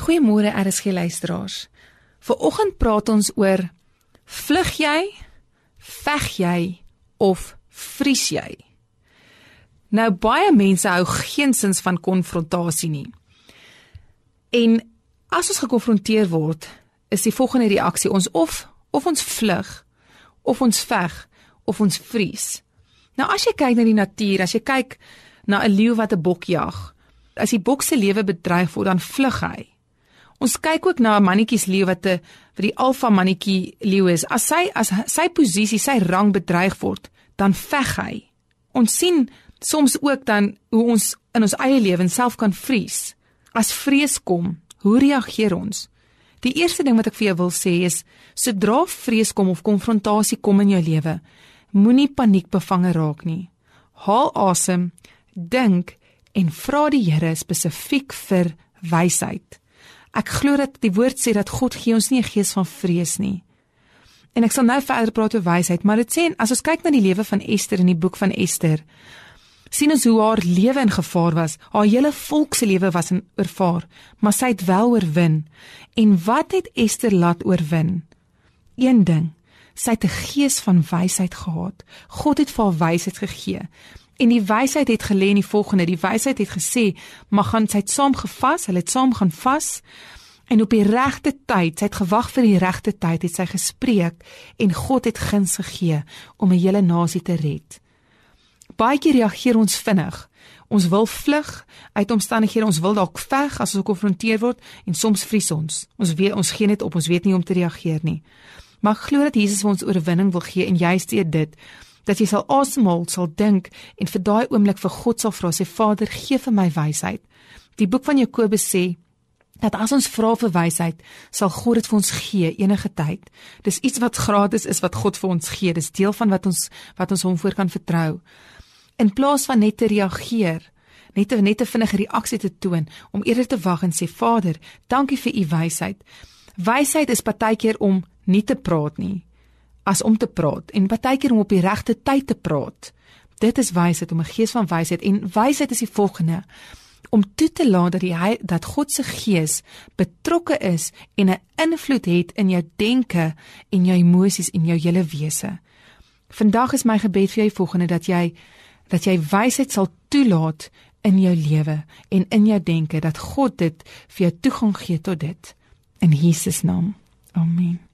Goeiemôre RSG luisteraars. Vanoggend praat ons oor vlug jy, veg jy of vries jy? Nou baie mense hou geensins van konfrontasie nie. En as ons gekonfronteer word, is die volgende reaksie ons of of ons vlug of ons veg of ons vries. Nou as jy kyk na die natuur, as jy kyk na 'n leeu wat 'n bok jag, as die bok se lewe bedreig word, dan vlug hy. Ons kyk ook na 'n mannetjies leeu wat 'n vir die alfa mannetjie leeu is. As sy as sy posisie, sy rang bedreig word, dan veg hy. Ons sien soms ook dan hoe ons in ons eie lewens self kan vries. As vrees kom, hoe reageer ons? Die eerste ding wat ek vir jou wil sê is, sodra vrees kom of konfrontasie kom in jou lewe, moenie paniekbevange raak nie. Haal asem, dink en vra die Here spesifiek vir wysheid. Ek glo dat die woord sê dat God gee ons nie 'n gees van vrees nie. En ek sal nou verder praat oor wysheid, maar dit sê as ons kyk na die lewe van Ester in die boek van Ester, sien ons hoe haar lewe in gevaar was. Haar hele volk se lewe was in oorvaar, maar sy het wel oorwin. En wat het Ester laat oorwin? Een ding, sy het 'n gees van wysheid gehad. God het vir haar wysheid gegee. En die wysheid het gelê in die volgende. Die wysheid het gesê, "Mag gaan sy het saam gevas, hulle het saam gaan vas." En op die regte tyd, sy het gewag vir die regte tyd, het sy gespreek en God het guns gegee om 'n hele nasie te red. Baie keer reageer ons vinnig. Ons wil vlug uit omstandighede, ons wil dalk veg as ons gekonfronteer word en soms vries ons. Ons weet ons gee net op, ons weet nie hoe om te reageer nie. Maar glo dat Jesus vir ons oorwinning wil gee en juist deur dit dat jy sal asemhaal, sal dink en vir daai oomblik vir God sal vra, sê Vader, gee vir my wysheid. Die boek van Jakobus sê dat as ons vra vir wysheid, sal God dit vir ons gee enige tyd. Dis iets wat gratis is wat God vir ons gee. Dis deel van wat ons wat ons hom voor kan vertrou. In plaas van net te reageer, net 'n net 'n vinnige reaksie te toon, om eerder te wag en sê Vader, dankie vir u wysheid. Wysheid is partykeer om nie te praat nie as om te praat en baie keer om op die regte tyd te praat. Dit is wysheid om 'n gees van wysheid en wysheid is die volgende om toe te laat dat die dat God se gees betrokke is en 'n invloed het in jou denke en jou emosies en jou hele wese. Vandag is my gebed vir jou volgende dat jy dat jy wysheid sal toelaat in jou lewe en in jou denke dat God dit vir jou toegang gee tot dit in Jesus naam. Amen.